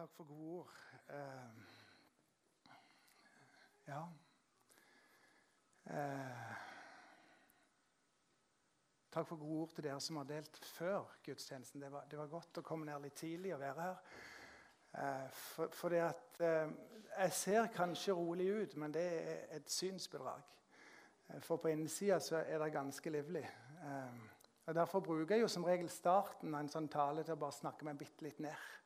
Takk for gode ord. Uh, ja uh, Takk for gode ord til dere som har delt før gudstjenesten. Det var, det var godt å komme ned litt tidlig og være her. Uh, for, for det at Jeg ser kanskje rolig ut, men det er et synsbedrag. For på innsida er det ganske livlig. Og Derfor bruker jeg jo som regel starten av en sånn tale til å bare snakke meg bitte litt ned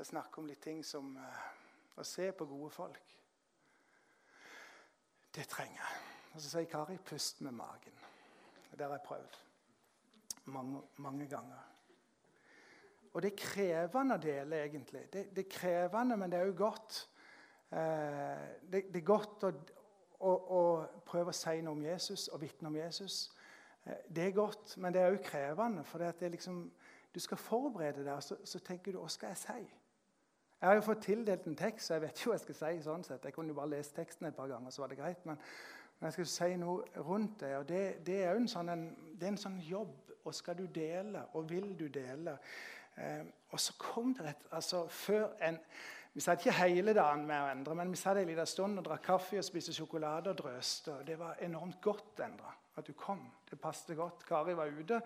til å snakke om litt ting som uh, Å se på gode folk. Det trenger jeg. Og så sier Kari 'pust med magen'. Det har jeg prøvd mange, mange ganger. Og det er krevende å dele, egentlig. Det, det er krevende, men det er òg godt. Eh, det, det, er godt å, å, å, prøve å si noe om Jesus og vitne om Jesus. Eh, det er godt, men det er òg krevende. For liksom, du skal forberede deg, og så, så tenker du 'Hva skal jeg si?' Jeg har jo fått tildelt en tekst, så jeg vet jo hva jeg skal si. sånn sett. Jeg kunne jo bare lese teksten et par ganger, så var det greit. Men, men jeg skal si noe rundt det. og Det, det er jo en sånn, en, en sånn jobb. Og skal du dele, og vil du dele? Eh, og så kom det et altså før en, Vi satt ikke hele dagen med å endre, men vi satt en liten stund og drakk kaffe og spiste sjokolade og drøste. og Det var enormt godt endre, at du kom. Det passet godt. Kari var ute.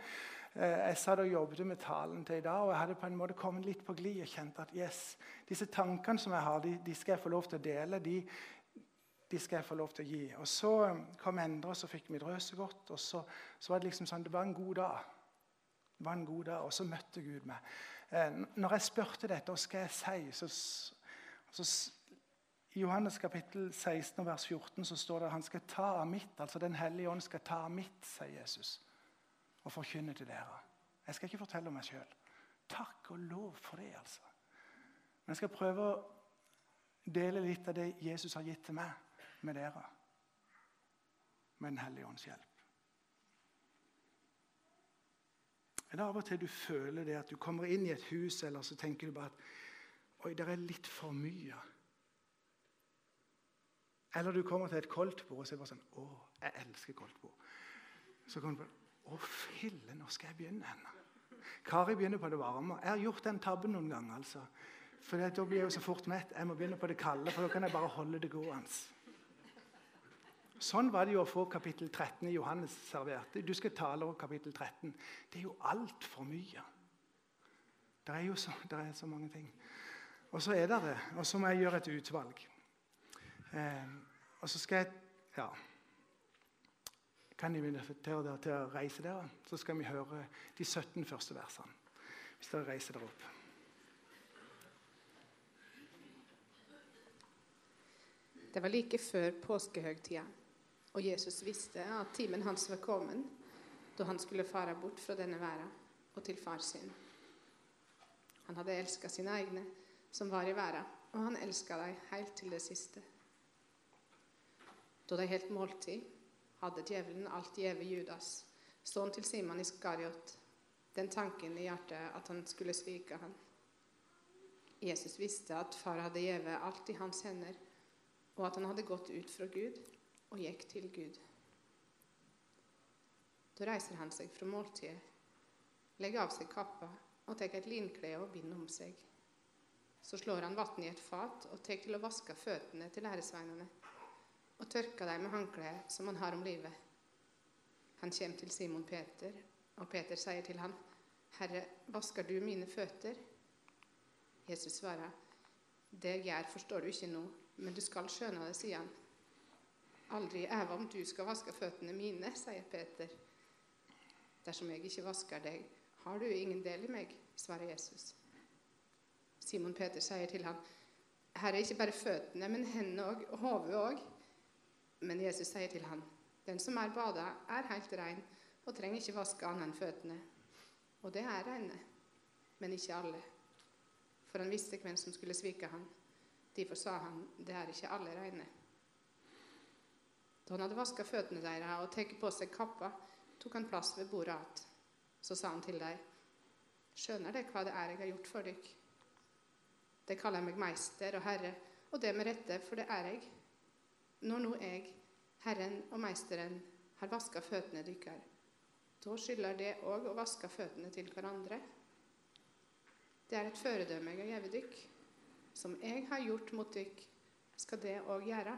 Eh, jeg satt og jobbet med talen til i dag, og jeg hadde på en måte kommet litt på glid og kjent at yes, disse tankene som jeg har, de, de, skal jeg få lov til å dele. De, de skal jeg få lov til å gi. Og Så um, kom Endre, og så fikk vi drøse godt. og så, så, var Det liksom sånn, det var en god dag. Det var en god dag, Og så møtte Gud meg. Eh, når jeg spurte dette, hva skal jeg si, så, så i Johannes kapittel 16 vers 14 så står det at han skal ta av mitt, altså Den hellige ånd skal ta av mitt, sier Jesus og forkynne til dere. Jeg skal ikke fortelle om meg sjøl. Takk og lov for det, altså. Men jeg skal prøve å dele litt av det Jesus har gitt til meg, med dere. Med Den hellige ånds hjelp. Er det av og til du føler det at du kommer inn i et hus, eller så tenker du bare at Oi, det er litt for mye. Eller du kommer til et koldtbord og er det bare sånn Å, jeg elsker koldtbord. Så kommer du på å, fille, nå skal jeg begynne? henne? Kari begynner på det varme. Jeg har gjort den tabben noen ganger. altså. For Da blir jeg jo så fort mett. Jeg må begynne på det kalde, for da kan jeg bare holde det gående. Sånn var det jo å få kapittel 13 i Johannes servert. Du skal tale over kapittel 13. Det er jo altfor mye. Det er jo så, det er så mange ting. Og så er det det. Og så må jeg gjøre et utvalg. Eh, og så skal jeg Ja kan jeg invitere dere til å reise dere. Så skal vi høre de 17 første versene. Hvis dere reiser dere opp. Det var like før påskehøgtida, og Jesus visste at timen hans var kommet da han skulle fare bort fra denne verden og til far sin. Han hadde elska sine egne som var i verden, og han elska dem helt til det siste. Da de helt måltid, hadde djevelen alt gjeve Judas, sønnen til Simon Iskariot, den tanken i hjertet at han skulle svike ham. Jesus visste at far hadde gjeve alt i hans hender, og at han hadde gått ut fra Gud og gikk til Gud. Da reiser han seg fra måltidet, legger av seg kappa og tar et linklede og binder om seg. Så slår han vann i et fat og tar til å vaske føttene til læresveinene og tørka dem med håndkleet som han har om livet. Han kommer til Simon Peter, og Peter sier til ham, 'Herre, vasker du mine føtter?' Jesus svarer, 'Det jeg gjør, forstår du ikke nå, men du skal skjønne det', sier han. 'Aldri æva om du skal vaske føttene mine', sier Peter. 'Dersom jeg ikke vasker deg, har du ingen del i meg', svarer Jesus. Simon Peter sier til ham, 'Herre, ikke bare føttene, men hendene og hodet òg'. Men Jesus sier til ham, 'Den som er bada, er helt rein og trenger ikke vaske annet enn føttene.' Og det er reine, men ikke alle. For han visste hvem som skulle svike ham. Derfor sa han, 'Det er ikke alle reine'. Da han hadde vaska føttene deres og tatt på seg kappa, tok han plass ved bordet igjen. Så sa han til dem, 'Skjønner dere hva det er jeg har gjort for dere?' De kaller meg meister og herre, og det med rette, for det er jeg. Når nå jeg, Herren og Meisteren, har vaska føttene deres, da skylder det òg å vaske føttene til hverandre. Det er et føredømme jeg har gitt dere. Som jeg har gjort mot dykk, skal det òg gjøre.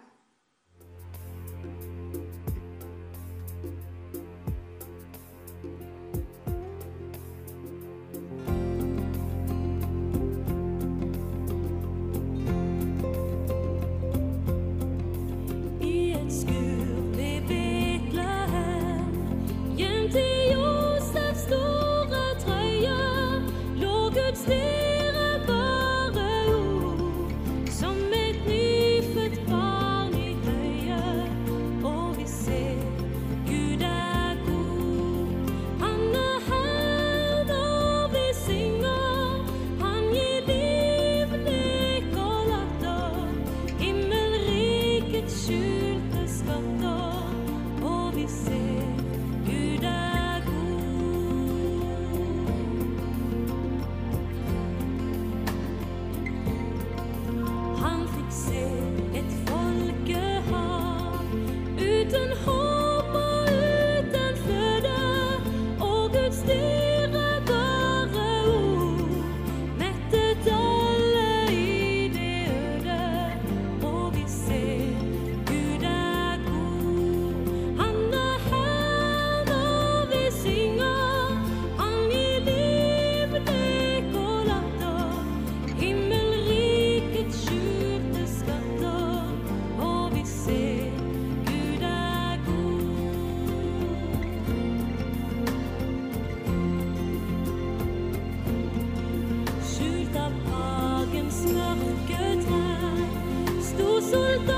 Sto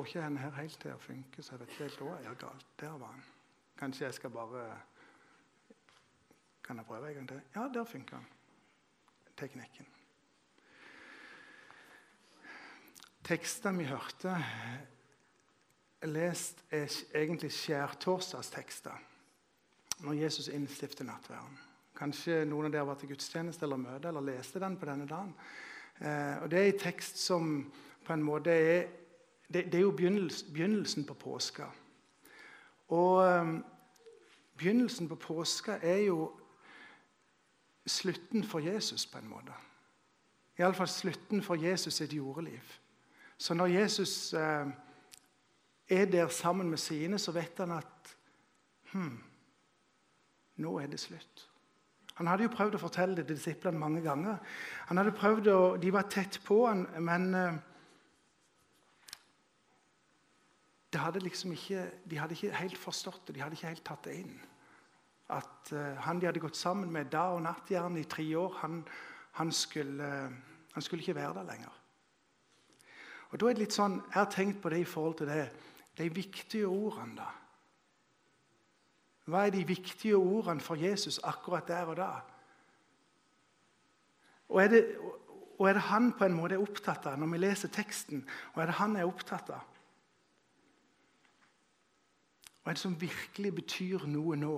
får ikke henne her helt til å funke, så jeg vet ikke hva jeg gjør galt. Der var han. Kanskje jeg skal bare Kan jeg prøve en gang til? Ja, der funker han. Teknikken. tekstene vi hørte lest, er egentlig skjærtorsdagstekster. Når Jesus innstifter nattverden. Kanskje noen av dere var til gudstjeneste eller møte eller leste den på denne dagen. Eh, og Det er en tekst som på en måte er Det, det er jo begynnelsen, begynnelsen på påska. Og um, begynnelsen på påska er jo slutten for Jesus, på en måte. Iallfall slutten for Jesus sitt jordeliv. Så når Jesus eh, er der sammen med sine, så vet han at hmm, nå er det slutt. Han hadde jo prøvd å fortelle det til disiplene mange ganger. Han hadde prøvd å, De var tett på han, men eh, det hadde liksom ikke, de hadde ikke helt forstått det. De hadde ikke helt tatt det inn. At uh, han de hadde gått sammen med dag og natt gjerne i tre år, han, han, skulle, han skulle ikke være der lenger. Og da er det litt sånn, Jeg har tenkt på det i forhold til det, de viktige ordene. da. Hva er de viktige ordene for Jesus akkurat der og da? Og er, det, og er det han på en måte er opptatt av når vi leser teksten? Og er det han er opptatt av? Hva er det som virkelig betyr noe nå?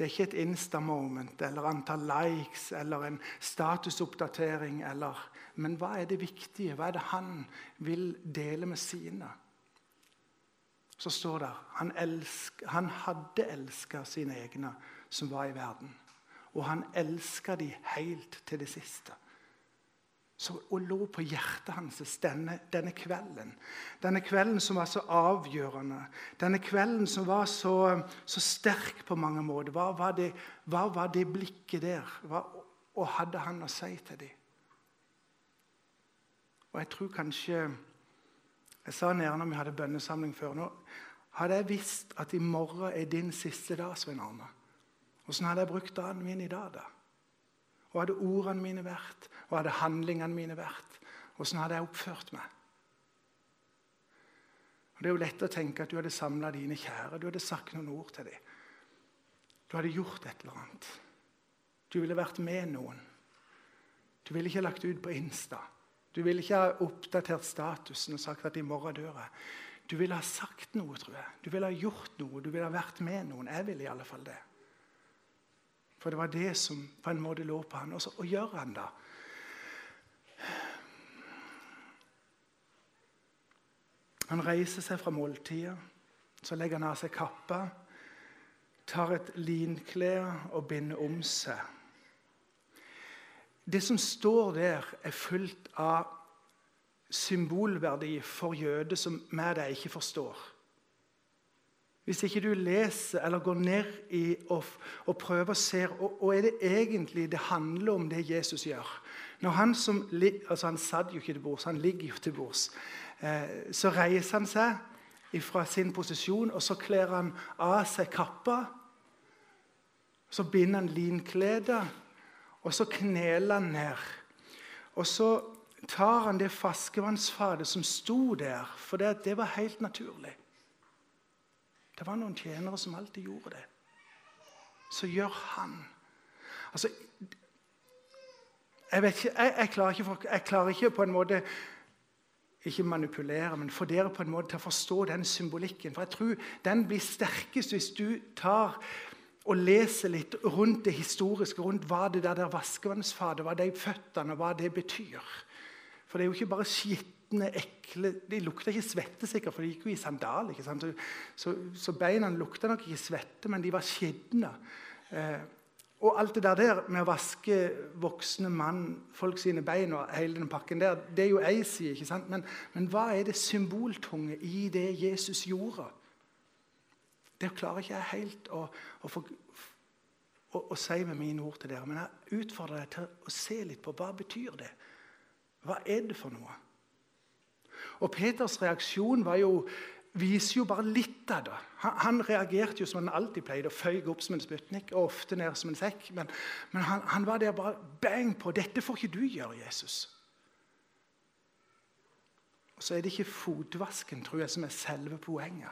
Det er ikke et Insta-moment eller antall likes eller en statusoppdatering. Eller, men hva er det viktige? Hva er det han vil dele med sine? Så står det han, elsk, han hadde elska sine egne som var i verden. Og han elska de helt til det siste. Så, og lå på hjertet hans denne, denne, kvelden. Denne kvelden som var så avgjørende. Denne kvelden som var så, så sterk på mange måter. Hva var det, hva var det blikket der? Hva, og hadde han å si til dem? Og jeg tror kanskje Jeg sa nede når vi hadde bønnesamling før nå Hadde jeg visst at i morgen er din siste dag, Svein Arne, hvordan hadde jeg brukt dagen min i dag? da? Hva hadde ordene mine vært? Hva hadde handlingene mine vært? Hvordan hadde jeg oppført meg? Og Det er jo lett å tenke at du hadde samla dine kjære. Du hadde sagt noen ord til dem. Du hadde gjort et eller annet. Du ville vært med noen. Du ville ikke lagt ut på Insta. Du ville ikke ha oppdatert statusen og sagt at i morgen dør jeg. Du ville ha sagt noe, tror jeg. Du ville ha gjort noe. Du ville ha vært med noen. Jeg ville i alle fall det. For det var det som på en måte lå på han. Og så og gjør han da. Han reiser seg fra måltidet. Så legger han av seg kappa, tar et linklede og binder om seg. Det som står der, er fullt av symbolverdi for jøder som vi deg ikke forstår. Hvis ikke du leser eller går ned i og, og prøver å se og er det egentlig det handler om det Jesus gjør Når Han som, altså han satt jo ikke til bords, han ligger jo til bords. Eh, så reiser han seg fra sin posisjon, og så kler han av seg kappa. Så binder han linkledet, og så kneler han ned. Og så tar han det faskevannsfatet som sto der, for det, det var helt naturlig. Det var noen tjenere som alltid gjorde det. Så gjør han. Altså, jeg, ikke, jeg, jeg, klarer ikke, jeg, klarer ikke, på en måte ikke manipulere, men få dere på en måte til å forstå den symbolikken. For jeg tror den blir sterkest hvis du tar og leser litt rundt det historiske, rundt hva det der, der vaskevannsfatet, hva de føttene, hva det betyr. For det er jo ikke bare skitne, ekle De lukta ikke svette, sikkert, for de gikk jo i sandal. ikke sant? Så, så beina lukta nok ikke svette, men de var skitne. Eh, og alt det der med å vaske voksne mann, folk sine bein og hele den pakken der, det er jo ei side. ikke sant? Men, men, hva er det symboltunge i det Jesus gjorde? Det klarer ikke jeg helt å, å, få, å, å si med mine ord til dere. Men jeg utfordrer deg til å se litt på hva betyr det hva er det for noe? Og Peters reaksjon jo, viser jo bare litt av det. Han, han reagerte jo som han alltid pleide, og føyk opp som en sputnik og ofte ned som en sekk. Men, men han, han, var der bare bang på. 'Dette får ikke du gjøre, Jesus'. Og Så er det ikke fotvasken tror jeg, som er selve poenget.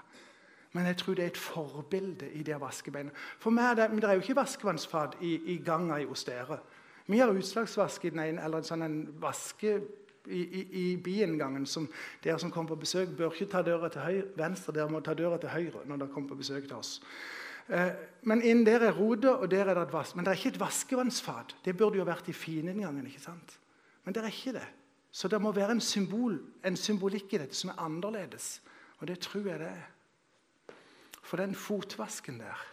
Men jeg tror det er et forbilde i det vaskebeinet. For meg det, men det er jo ikke vaskevannsfat i, i ganga hos dere. Vi har utslagsvask i den ene, eller en sånn en vaske i, i, i biinngangen. som Dere som kommer på besøk, bør ikke ta døra til høyre, venstre, dere må ta døra til høyre når dere kommer på besøk til oss. Eh, men inn der er rodet, og der er det et vask. Men det er ikke et vaskevannsfat. Det burde jo vært i fininngangen. ikke sant? Men det er ikke det. Så det må være en, symbol, en symbolikk i dette som er annerledes. Og det tror jeg det er. For den fotvasken der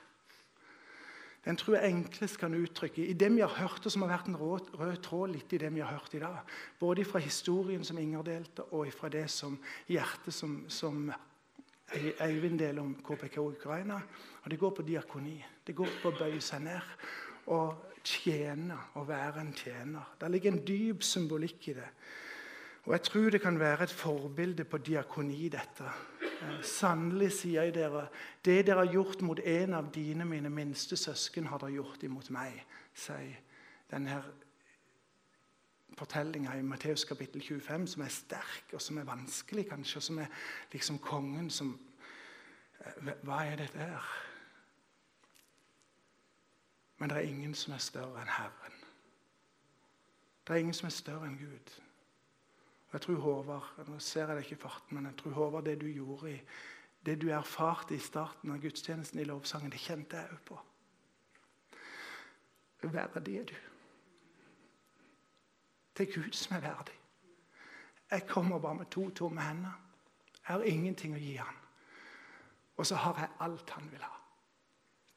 den tror jeg enklest kan uttrykke i det vi har hørt, og som har vært en rød, rød tråd litt i det vi har hørt i dag. Både fra historien som Inger delte, og fra det som hjertet som, som Eivind deler om KPK Ukraina. Og det går på diakoni. Det går på å bøye seg ned og tjene, og være en tjener. Det ligger en dyp symbolikk i det. Og jeg tror det kan være et forbilde på diakoni, dette. Sannelig sier jeg dere, det dere har gjort mot en av dine, mine minste søsken, har dere gjort imot meg, sier denne fortellinga i Matteus kapittel 25, som er sterk, og som er vanskelig, kanskje, og som er liksom kongen som eh, Hva er dette her? Men det er ingen som er større enn Herren. Det er ingen som er større enn Gud. Jeg tror Håvard nå ser jeg deg ikke i farten, men jeg tror Håvard, det du gjorde i det du erfarte i starten av gudstjenesten i lovsangen, det kjente jeg òg på. Verdig er du. Det er Gud som er verdig. Jeg kommer bare med to tomme hender. Jeg har ingenting å gi han. Og så har jeg alt han vil ha.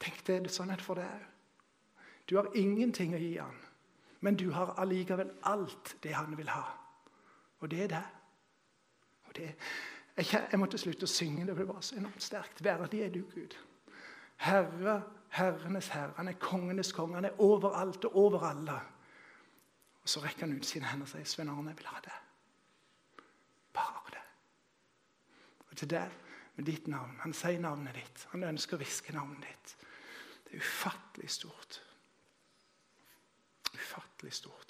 Tenk det er sånn for deg òg. Du har ingenting å gi han, men du har allikevel alt det han vil ha. Og det er det. Og det jeg, jeg måtte slutte å synge. Det ble bare så enormt sterkt. Verdig er du, Gud. Herre, herrenes herre. Han er kongenes konge. Han er overalt og over alle. Og så rekker han ut sine hender og sier, 'Svein Arne, jeg vil ha det.' Bare det. Og til deg, med ditt navn. Han sier navnet ditt. Han ønsker å hviske navnet ditt. Det er ufattelig stort. Ufattelig stort.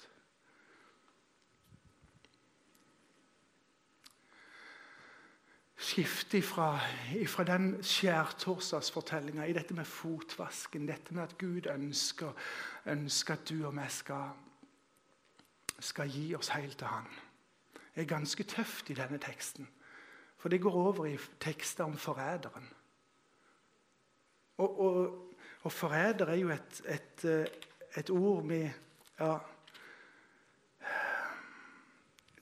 Skifte fra, den skjærtorsdagsfortellinga i dette med fotvasken, dette med at Gud ønsker, ønsker at du og vi skal, skal gi oss helt til Han. Det er ganske tøft i denne teksten. For det går over i tekster om forræderen. Og, og, og forræder er jo et, et, et ord vi ja,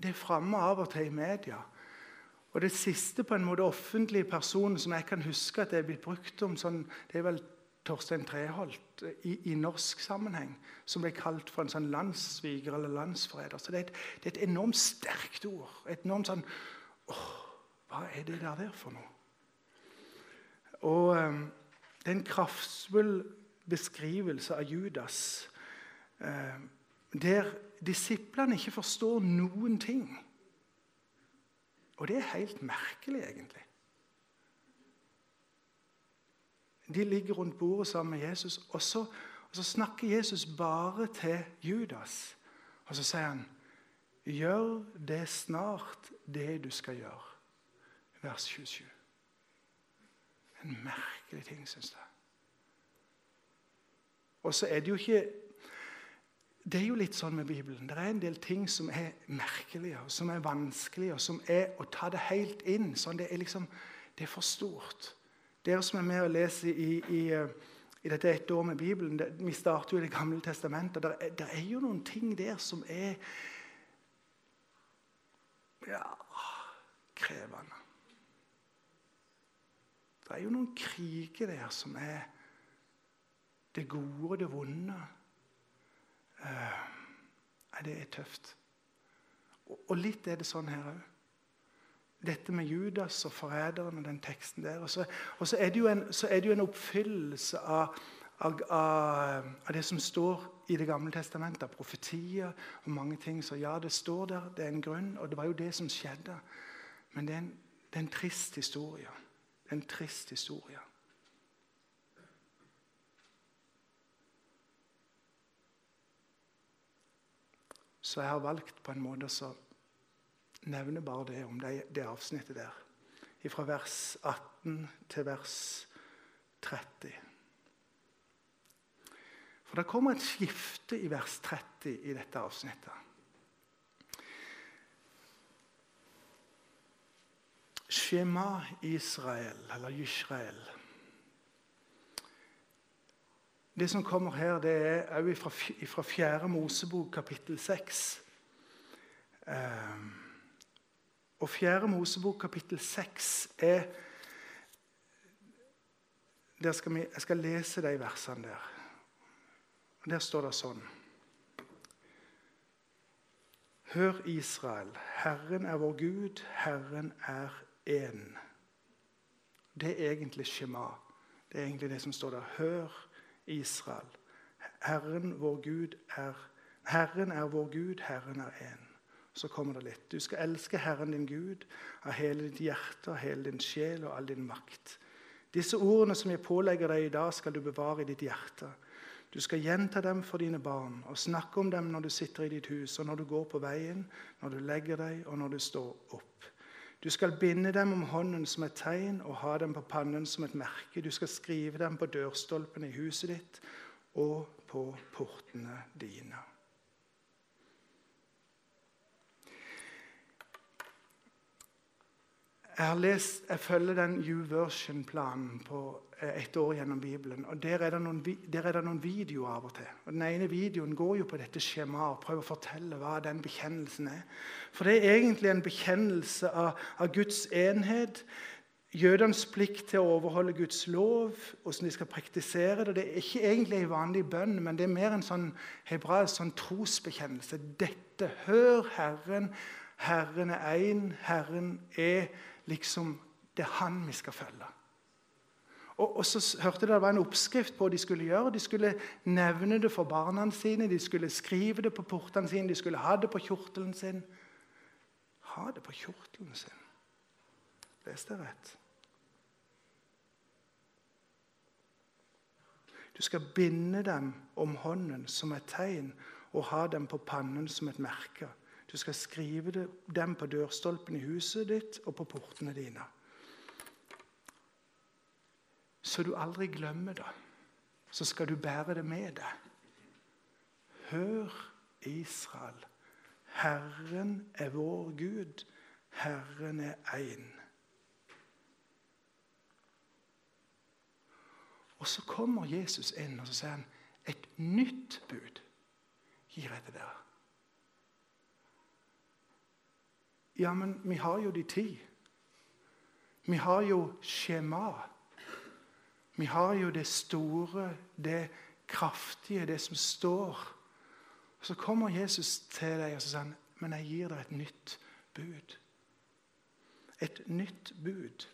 Det er framme av og til i media. Og det siste på en måte offentlige personen som jeg kan huske at det er blitt brukt om, sånn, det er vel Torstein Treholt i, i norsk sammenheng, som ble kalt for en sånn landssviker eller landsforræder. Så det er, et, det er et enormt sterkt ord. Et enormt sånn åh, Hva er det der, der for noe? Og um, det er en kraftfull beskrivelse av Judas, Um, der disiplene ikke forstår noen ting. Og det er helt merkelig, egentlig. De ligger rundt bordet sammen med Jesus, og så, og så snakker Jesus bare til Judas. Og så sier han, 'Gjør det snart, det du skal gjøre.' Vers 27. En merkelig ting, syns jeg. Og så er det jo ikke det er jo litt sånn med Bibelen. Det er en del ting som er merkelige, som er vanskelige, og som er å ta det helt inn. sånn Det er liksom, det er for stort. Dere som er med og leser i, i, eh, i dette ett år med Bibelen det, Vi starter jo i Det gamle testamentet. Det er, der er jo noen ting der som er ja, krevende. Det er jo noen kriger der som er det gode og det vonde. Eh, Nei, det er tøft. Og, litt er det sånn her òg. Dette med Judas og forræderen og den teksten der. Og så, og så, er, det jo en, er det jo en oppfyllelse av, av, av det som står i Det gamle testamentet, av profetier og mange ting. Så ja, det står der, det er en grunn, og det var jo det som skjedde. Men det er en, det er en trist historie. Det er en trist historie. Så jeg har valgt på en måte å nevne bare det om det, det avsnittet der. Fra vers 18 til vers 30. For det kommer et skifte i vers 30 i dette avsnittet. Shema Israel, eller Yishrael. Det som kommer her, det er òg fra, fra 4. Mosebok, kapittel 6. Eh, og 4. Mosebok, kapittel 6 er skal vi, Jeg skal lese de versene der. Der står det sånn Hør, Israel, Herren er vår Gud, Herren er én. Det er egentlig Shema. Det er egentlig det som står der. Hør, Israel. Herren, vår Gud, er Herren er vår Gud, Herren er én. Så kommer det litt. Du skal elske Herren din Gud av hele ditt hjerte, av hele din sjel og all din makt. Disse ordene som jeg pålegger deg i dag, skal du bevare i ditt hjerte. Du skal gjenta dem for dine barn og snakke om dem når du sitter i ditt hus, og når du går på veien, når du legger deg, og når du står opp. Du skal binde dem om hånden som et tegn og ha dem på pannen som et merke. Du skal skrive dem på dørstolpene i huset ditt og på portene dine. Jeg, har lest, jeg følger den U-version-planen på et år gjennom Bibelen. og Der er, noen, der er det noen videoer av og til. Og Den ene videoen går jo på dette skjemaet og prøver å fortelle hva den bekjennelsen er. For det er egentlig en bekjennelse av, av Guds enhet, jødenes plikt til å overholde Guds lov, hvordan de skal praktisere det. Det er ikke egentlig en vanlig bønn, men det er mer en sånn hebraisk sånn trosbekjennelse. Dette, hør Herren, Herren er én, Herren er liksom Det er Han vi skal følge. Og, og så hørte jeg det var en oppskrift på hva de skulle gjøre. De skulle nevne det for barna sine, de skulle skrive det på portene sine, de skulle ha det på kjortelen sin. Ha det på kjortelen sin. Leste jeg rett? Du skal binde dem om hånden som et tegn og ha dem på pannen som et merke. Du skal skrive dem på dørstolpen i huset ditt og på portene dine. Så du aldri glemmer det. Så skal du bære det med deg. Hør, Israel. Herren er vår Gud. Herren er én. Og så kommer Jesus inn og så sier han, et nytt bud gir jeg til dere. Ja, men vi har jo de ti. Vi har jo skjema. Vi har jo det store, det kraftige, det som står. Så kommer Jesus til deg og så sier han, men jeg gir deg et nytt bud. Et nytt bud.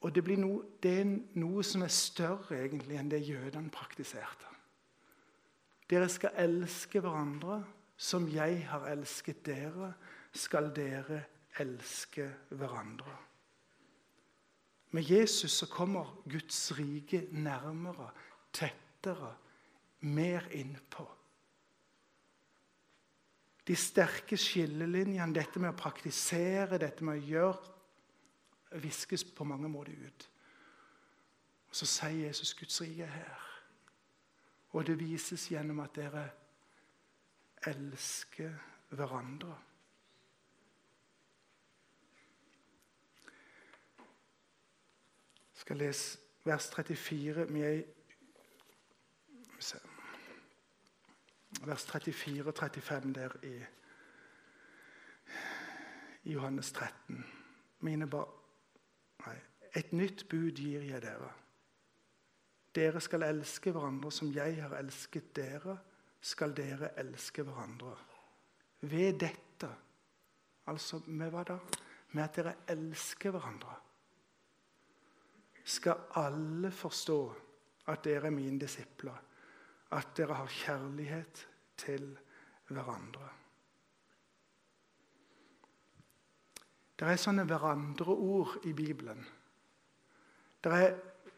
Og det, noe, det er noe som er større egentlig enn det jødene praktiserte. Dere skal elske hverandre som jeg har elsket dere, skal dere elske hverandre. Med Jesus så kommer Guds rike nærmere, tettere, mer innpå. De sterke skillelinjene, dette med å praktisere, dette med å gjøre, viskes på mange måter ut. Og Så sier Jesus Guds rike er her. Og det vises gjennom at dere elsker hverandre. Jeg skal lese vers 34 Vi er i Skal vi se. Vers 34 og 35 der i, i Johannes 13. Mine bar... Nei. Et nytt bud gir jeg dere. Dere skal elske hverandre som jeg har elsket dere, skal dere elske hverandre. Ved dette, altså med hva da? Med at dere elsker hverandre, skal alle forstå at dere er mine disipler, at dere har kjærlighet til hverandre. Det er sånne hverandre-ord i Bibelen. Det er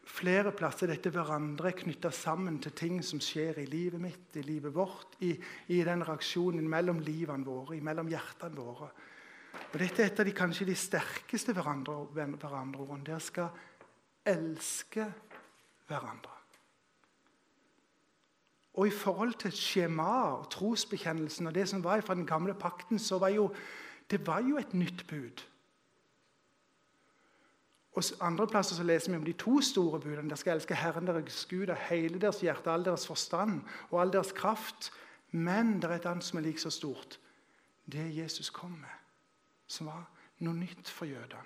flere plasser dette hverandre er knytta sammen til ting som skjer i livet mitt, i livet vårt, i, i den reaksjonen mellom livene våre, mellom hjertene våre. Og Dette er et av de kanskje de sterkeste hverandre- hverandreordene. Dere skal elske hverandre. Og i forhold til skjemaet og trosbekjennelsen og det som var fra den gamle pakten, så var jo det var jo et nytt bud. Og andre plasser så leser vi om de to store budene. Dere skal elske Herren deres Gud av hele deres hjerte, all deres forstand og all deres kraft. Men det er et annet som er like så stort. Det Jesus kom med, som var noe nytt for jødene.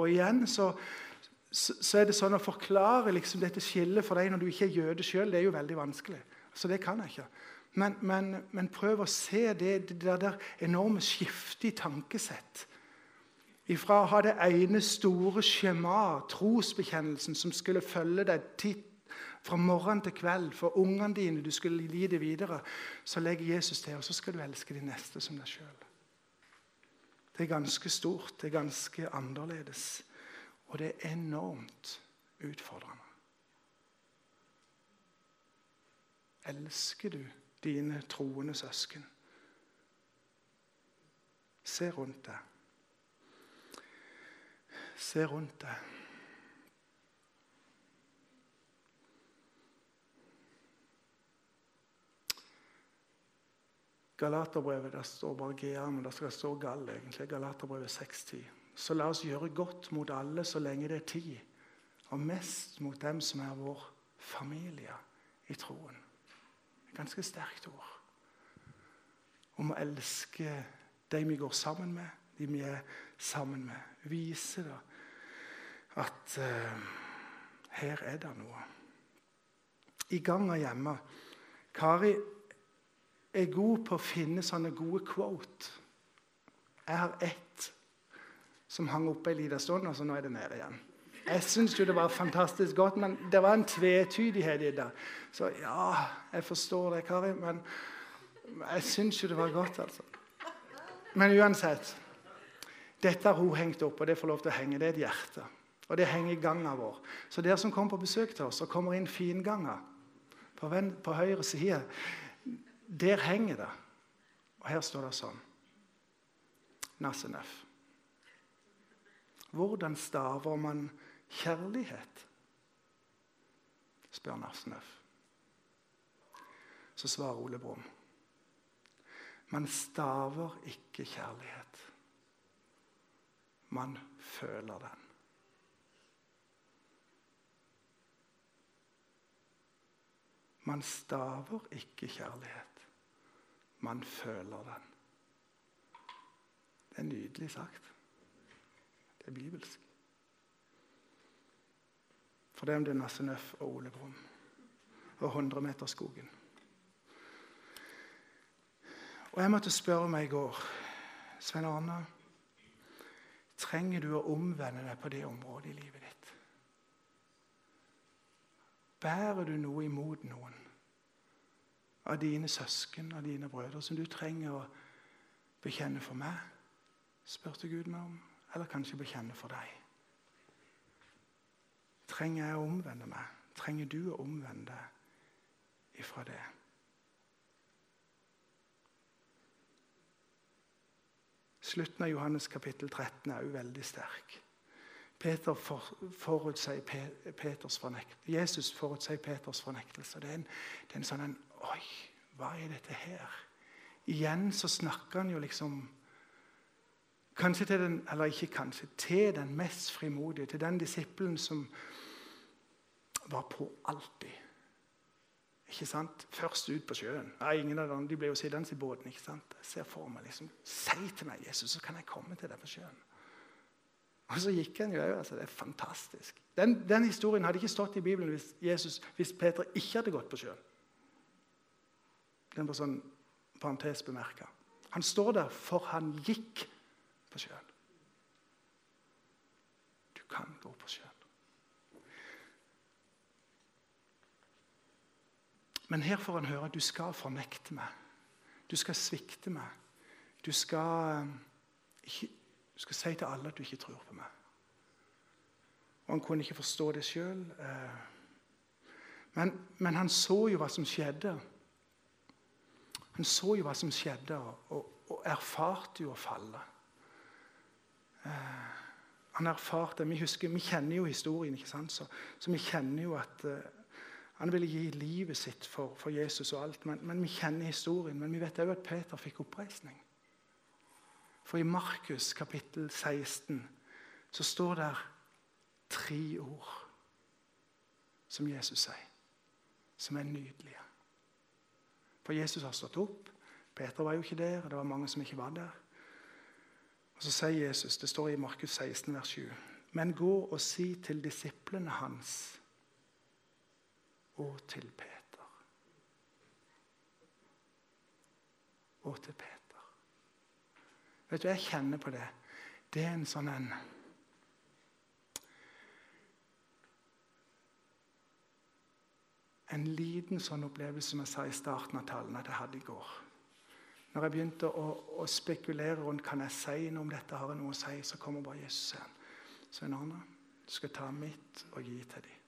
Og igjen så, så er det sånn å forklare liksom dette skillet for deg når du ikke er jøde sjøl, det er jo veldig vanskelig. Så det kan jeg ikke. Men, men, men prøv å se det, det der enorme skiftet i tankesett. Ifra å ha det ene store skjema, trosbekjennelsen, som skulle følge deg titt fra morgen til kveld for ungene dine, du skulle gi det videre, så legger Jesus til, og så skal du elske de neste som deg sjøl. Det er ganske stort, det er ganske annerledes, og det er enormt utfordrende. Elsker du dine troende søsken? Se rundt deg. Se rundt deg. Galaterbrevet der står bare GR, men det skal stå Gall, egentlig. Galaterbrevet 6.10. Så la oss gjøre godt mot alle så lenge det er tid, og mest mot dem som er vår familie i troen. Et ganske sterkt ord. Om å elske de vi går sammen med, de vi er sammen med. Vise da at eh, her er det noe. I gang og hjemme. Kari er god på å finne sånne gode quote. Jeg har ett som hang oppe en liten stund, og så nå er det nede igjen. Jeg syns jo det var fantastisk godt, men det var en tvetydighet i det. Så ja, jeg forstår det, Kari, men jeg syns jo det var godt, altså. Men uansett. Dette har hun hengt opp, og det får lov til å henge. Det er et hjerte. Og det henger i ganga vår. Så dere som kommer på besøk til oss og kommer inn finganga på, ven- på høyre side, der henger det. Og her står det sånn. Nassenef. Hvordan staver man kjærlighet? spør Nassenef. Så svarer Ole Brumm. Man staver ikke kjærlighet. Man føler den. Man staver ikke kjærlighet. Man føler den. Det er nydelig sagt. Det er bibelsk. For det er om det er Nasse Nøff og Ole Brumm og 100-meterskogen. Og jeg måtte spørre meg i går Svein Arne, trenger du å omvende deg på det området i livet ditt? Bærer du noe imot noen av dine søsken av dine brødre som du trenger å bekjenne for meg? spurte Gud meg om. Eller kanskje bekjenne for deg. Trenger jeg å omvende meg? Trenger du å omvende deg ifra det? Slutten av Johannes kapittel 13 er jo veldig sterk. Peter for, forutsier Pe- Peters fornekt, Jesus forutsier Peters fornektelse. Det er en, det er en sånn en, Oi, hva er dette her? Igjen så snakker han jo liksom Kanskje til den, eller ikke kanskje, til den mest frimodige, til den disippelen som var på alltid. Ikke sant? Først ut på sjøen. Nei, ingen av dem, De ble jo sittende i båten. ikke sant? Jeg ser for meg liksom, Si til meg, Jesus, så kan jeg komme til deg på sjøen. Og så gikk han jo òg. Altså, det er fantastisk. Den, den historien hadde ikke stått i Bibelen hvis, Jesus, hvis Peter ikke hadde gått på sjøen. Den var sånn parentes bemerka. Han står der, for han gikk på sjøen. Du kan gå på sjøen. Men her får han høre at du skal fornekte meg. Du skal svikte meg. Du skal, eh, ikke, du skal si til alle at du ikke tror på meg. Og Han kunne ikke forstå det sjøl. Men, men han så jo hva som skjedde. Han så jo hva som skjedde, og, og erfarte jo å falle. Eh, han erfarte, Vi husker, vi kjenner jo historien, ikke sant? Så, så vi kjenner jo at, eh, Han ville gi livet sitt for, for Jesus og alt. Men, men vi kjenner historien. Men vi vet òg at Peter fikk oppreisning. For i Markus kapittel 16 så står det tre ord som Jesus sier, som er nydelige. For Jesus har stått opp. Peter var jo ikke der, og det var mange som ikke var der. Og Så sier Jesus, det står i Markus 16, vers 7, men gå og si til disiplene hans og til Peter. Og til Peter. Vet du, jeg kjenner på det. Det er en sånn en En liten sånn opplevelse som jeg sa i starten av talen at jeg hadde i går. Når jeg begynte å, å spekulere rundt kan jeg si noe om dette, har jeg noe å si, så kommer bare Jesus igjen. Svein Arne, du skal ta mitt og gi til dem.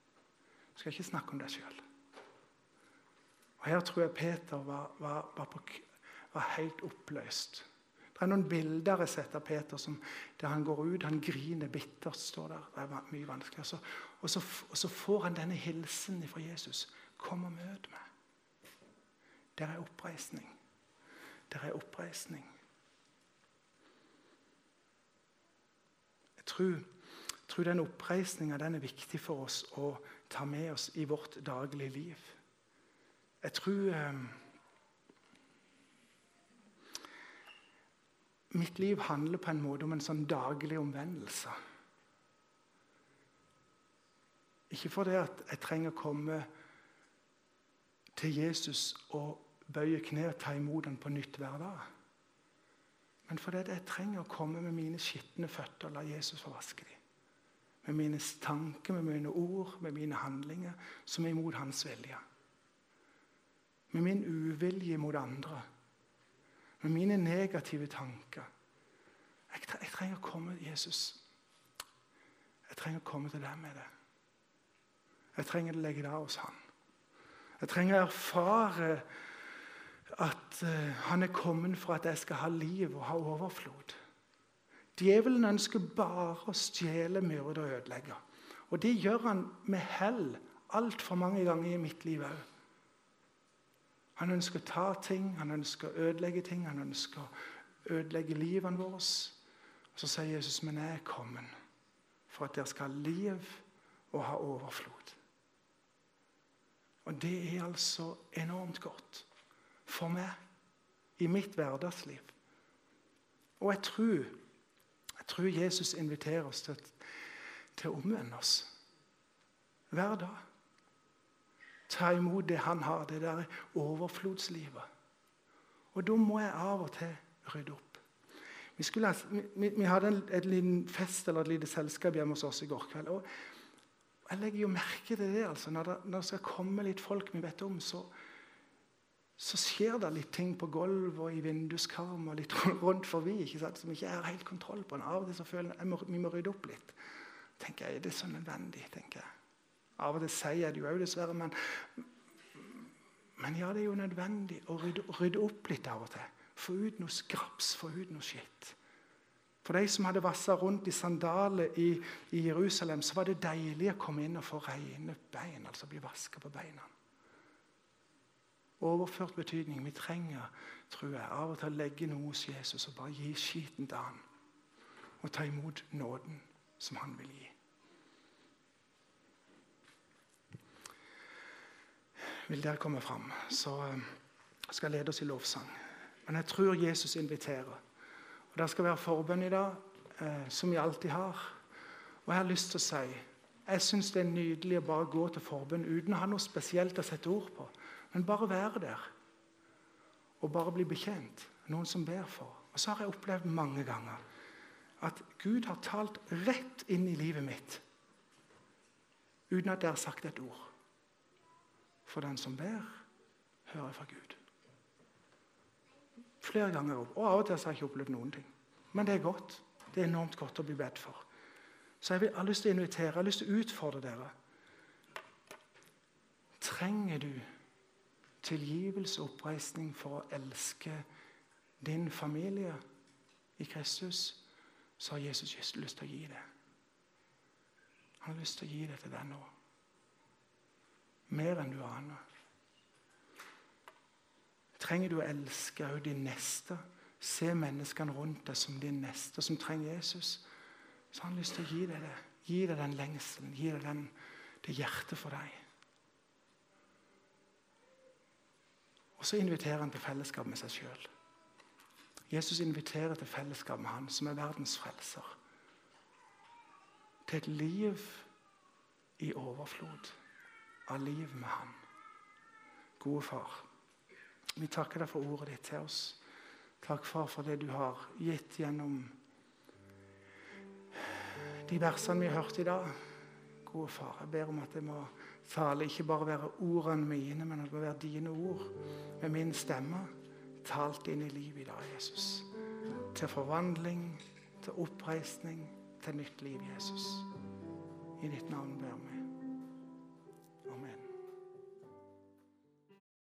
Du skal ikke snakke om deg sjøl. Her tror jeg Peter var, var, var, på, var helt oppløst. Det er noen bilder jeg setter av Peter som, der han går ut, han griner bittert. står der. Det er mye vanskelig. Og så, og så, og så får han denne hilsen fra Jesus. Kom og møt meg. Der er oppreisning. Der er oppreisning. Jeg tror, tror den oppreisninga er viktig for oss å ta med oss i vårt daglige liv. Jeg tror Mitt liv handler på en måte om en sånn daglig omvendelse. Ikke fordi at jeg trenger å komme til Jesus og bøye kne og ta imot ham på nytt hver dag. Men fordi jeg trenger å komme med mine skitne føtter og la Jesus få vaske dem. Med mine tanker, med mine ord, med mine handlinger, som er imot hans vilje. Med min uvilje mot andre. Med mine negative tanker. Jeg, jeg trenger å komme til Jesus. Jeg trenger å komme til deg med det. Jeg trenger å legge det av hos han. Jeg trenger å erfare at eh, han er kommet for at jeg skal ha liv og ha overflod. Djevelen ønsker bare å stjele, myrde og ødelegge. Og det gjør han med hell altfor mange ganger i mitt liv òg. Han ønsker å ta ting, han ønsker å ødelegge ting, han ønsker å ødelegge livene våre. Så sier Jesus, men jeg er kommet for at dere skal ha liv og ha overflod. Og det er altså enormt godt for meg i mitt hverdagsliv. Og jeg tror, jeg tror Jesus inviterer oss til, til å omvende oss hver dag. Ta imot det han har, det der overflodslivet. Og da må jeg av og til rydde opp. Vi, skulle, vi, vi- hadde en, et liten fest eller et lite selskap hjemme hos oss i går kveld. og jeg legger jo merke til det. altså. Når det, når det skal komme litt folk vi vet om, så, så skjer det litt ting på gulvet og i vinduskarm og litt rundt forbi ikke sant? som ikke har helt kontroll på. Av og til så føler jeg at vi må rydde opp litt. tenker jeg, Er det så nødvendig? tenker jeg. Av og til sier jeg det jo òg, dessverre. Men, men ja, det er jo nødvendig å rydde, rydde opp litt av og til. Få ut noe skraps, få ut noe skitt. For de som hadde vassa rundt i sandaler i, i Jerusalem, så var det deilig å komme inn og få rene bein, altså bli vaska på beina. Overført betydning. Vi trenger, tror jeg, av og til å legge noe hos Jesus og bare gi skiten til han. Og ta imot nåden som han vil gi. Vil dere komme fram, så eh, skal jeg lede oss i lovsang. Men jeg tror Jesus inviterer. Og Det skal være forbønn i dag, eh, som vi alltid har. Og jeg har lyst til å si jeg syns det er nydelig å bare gå til forbønn uten å ha noe spesielt å sette ord på. Men bare være der. Og bare bli bekjent. Noen som ber for. Og så har jeg opplevd mange ganger at Gud har talt rett inn i livet mitt uten at jeg har sagt et ord. For den som ber, hører fra Gud. Flere ganger opp. Og av og til har jeg ikke opplevd noen ting. Men det er godt. Det er enormt godt å bli bedt for. Så jeg vil- jeg har lyst til å invitere, jeg har lyst til å utfordre dere. Trenger du tilgivelse og oppreisning for å elske din familie i Kristus, så har Jesus lyst til å gi det. Han har lyst til å gi det til deg nå. Mer enn du aner. Trenger du å elske også din neste? Se menneskene rundt deg som din neste, som trenger Jesus. Så har han lyst til å gi deg det. Gi deg den lengselen, gi deg den, det hjertet for deg. Og så inviterer han til fellesskap med seg sjøl. Jesus inviterer til fellesskap med han som er verdens frelser. Til et liv i overflod av liv med han. Gode far, vi takker deg for ordet ditt til oss. Takk, far, for det du har gitt gjennom de versene vi har hørt i dag. Gode far, jeg ber om at det må tale ikke bare være ordene mine, men at det må være dine ord med min stemme talt inn i livet i dag, Jesus. Til forvandling, til oppreisning, til nytt liv, Jesus. I ditt navn ber vi.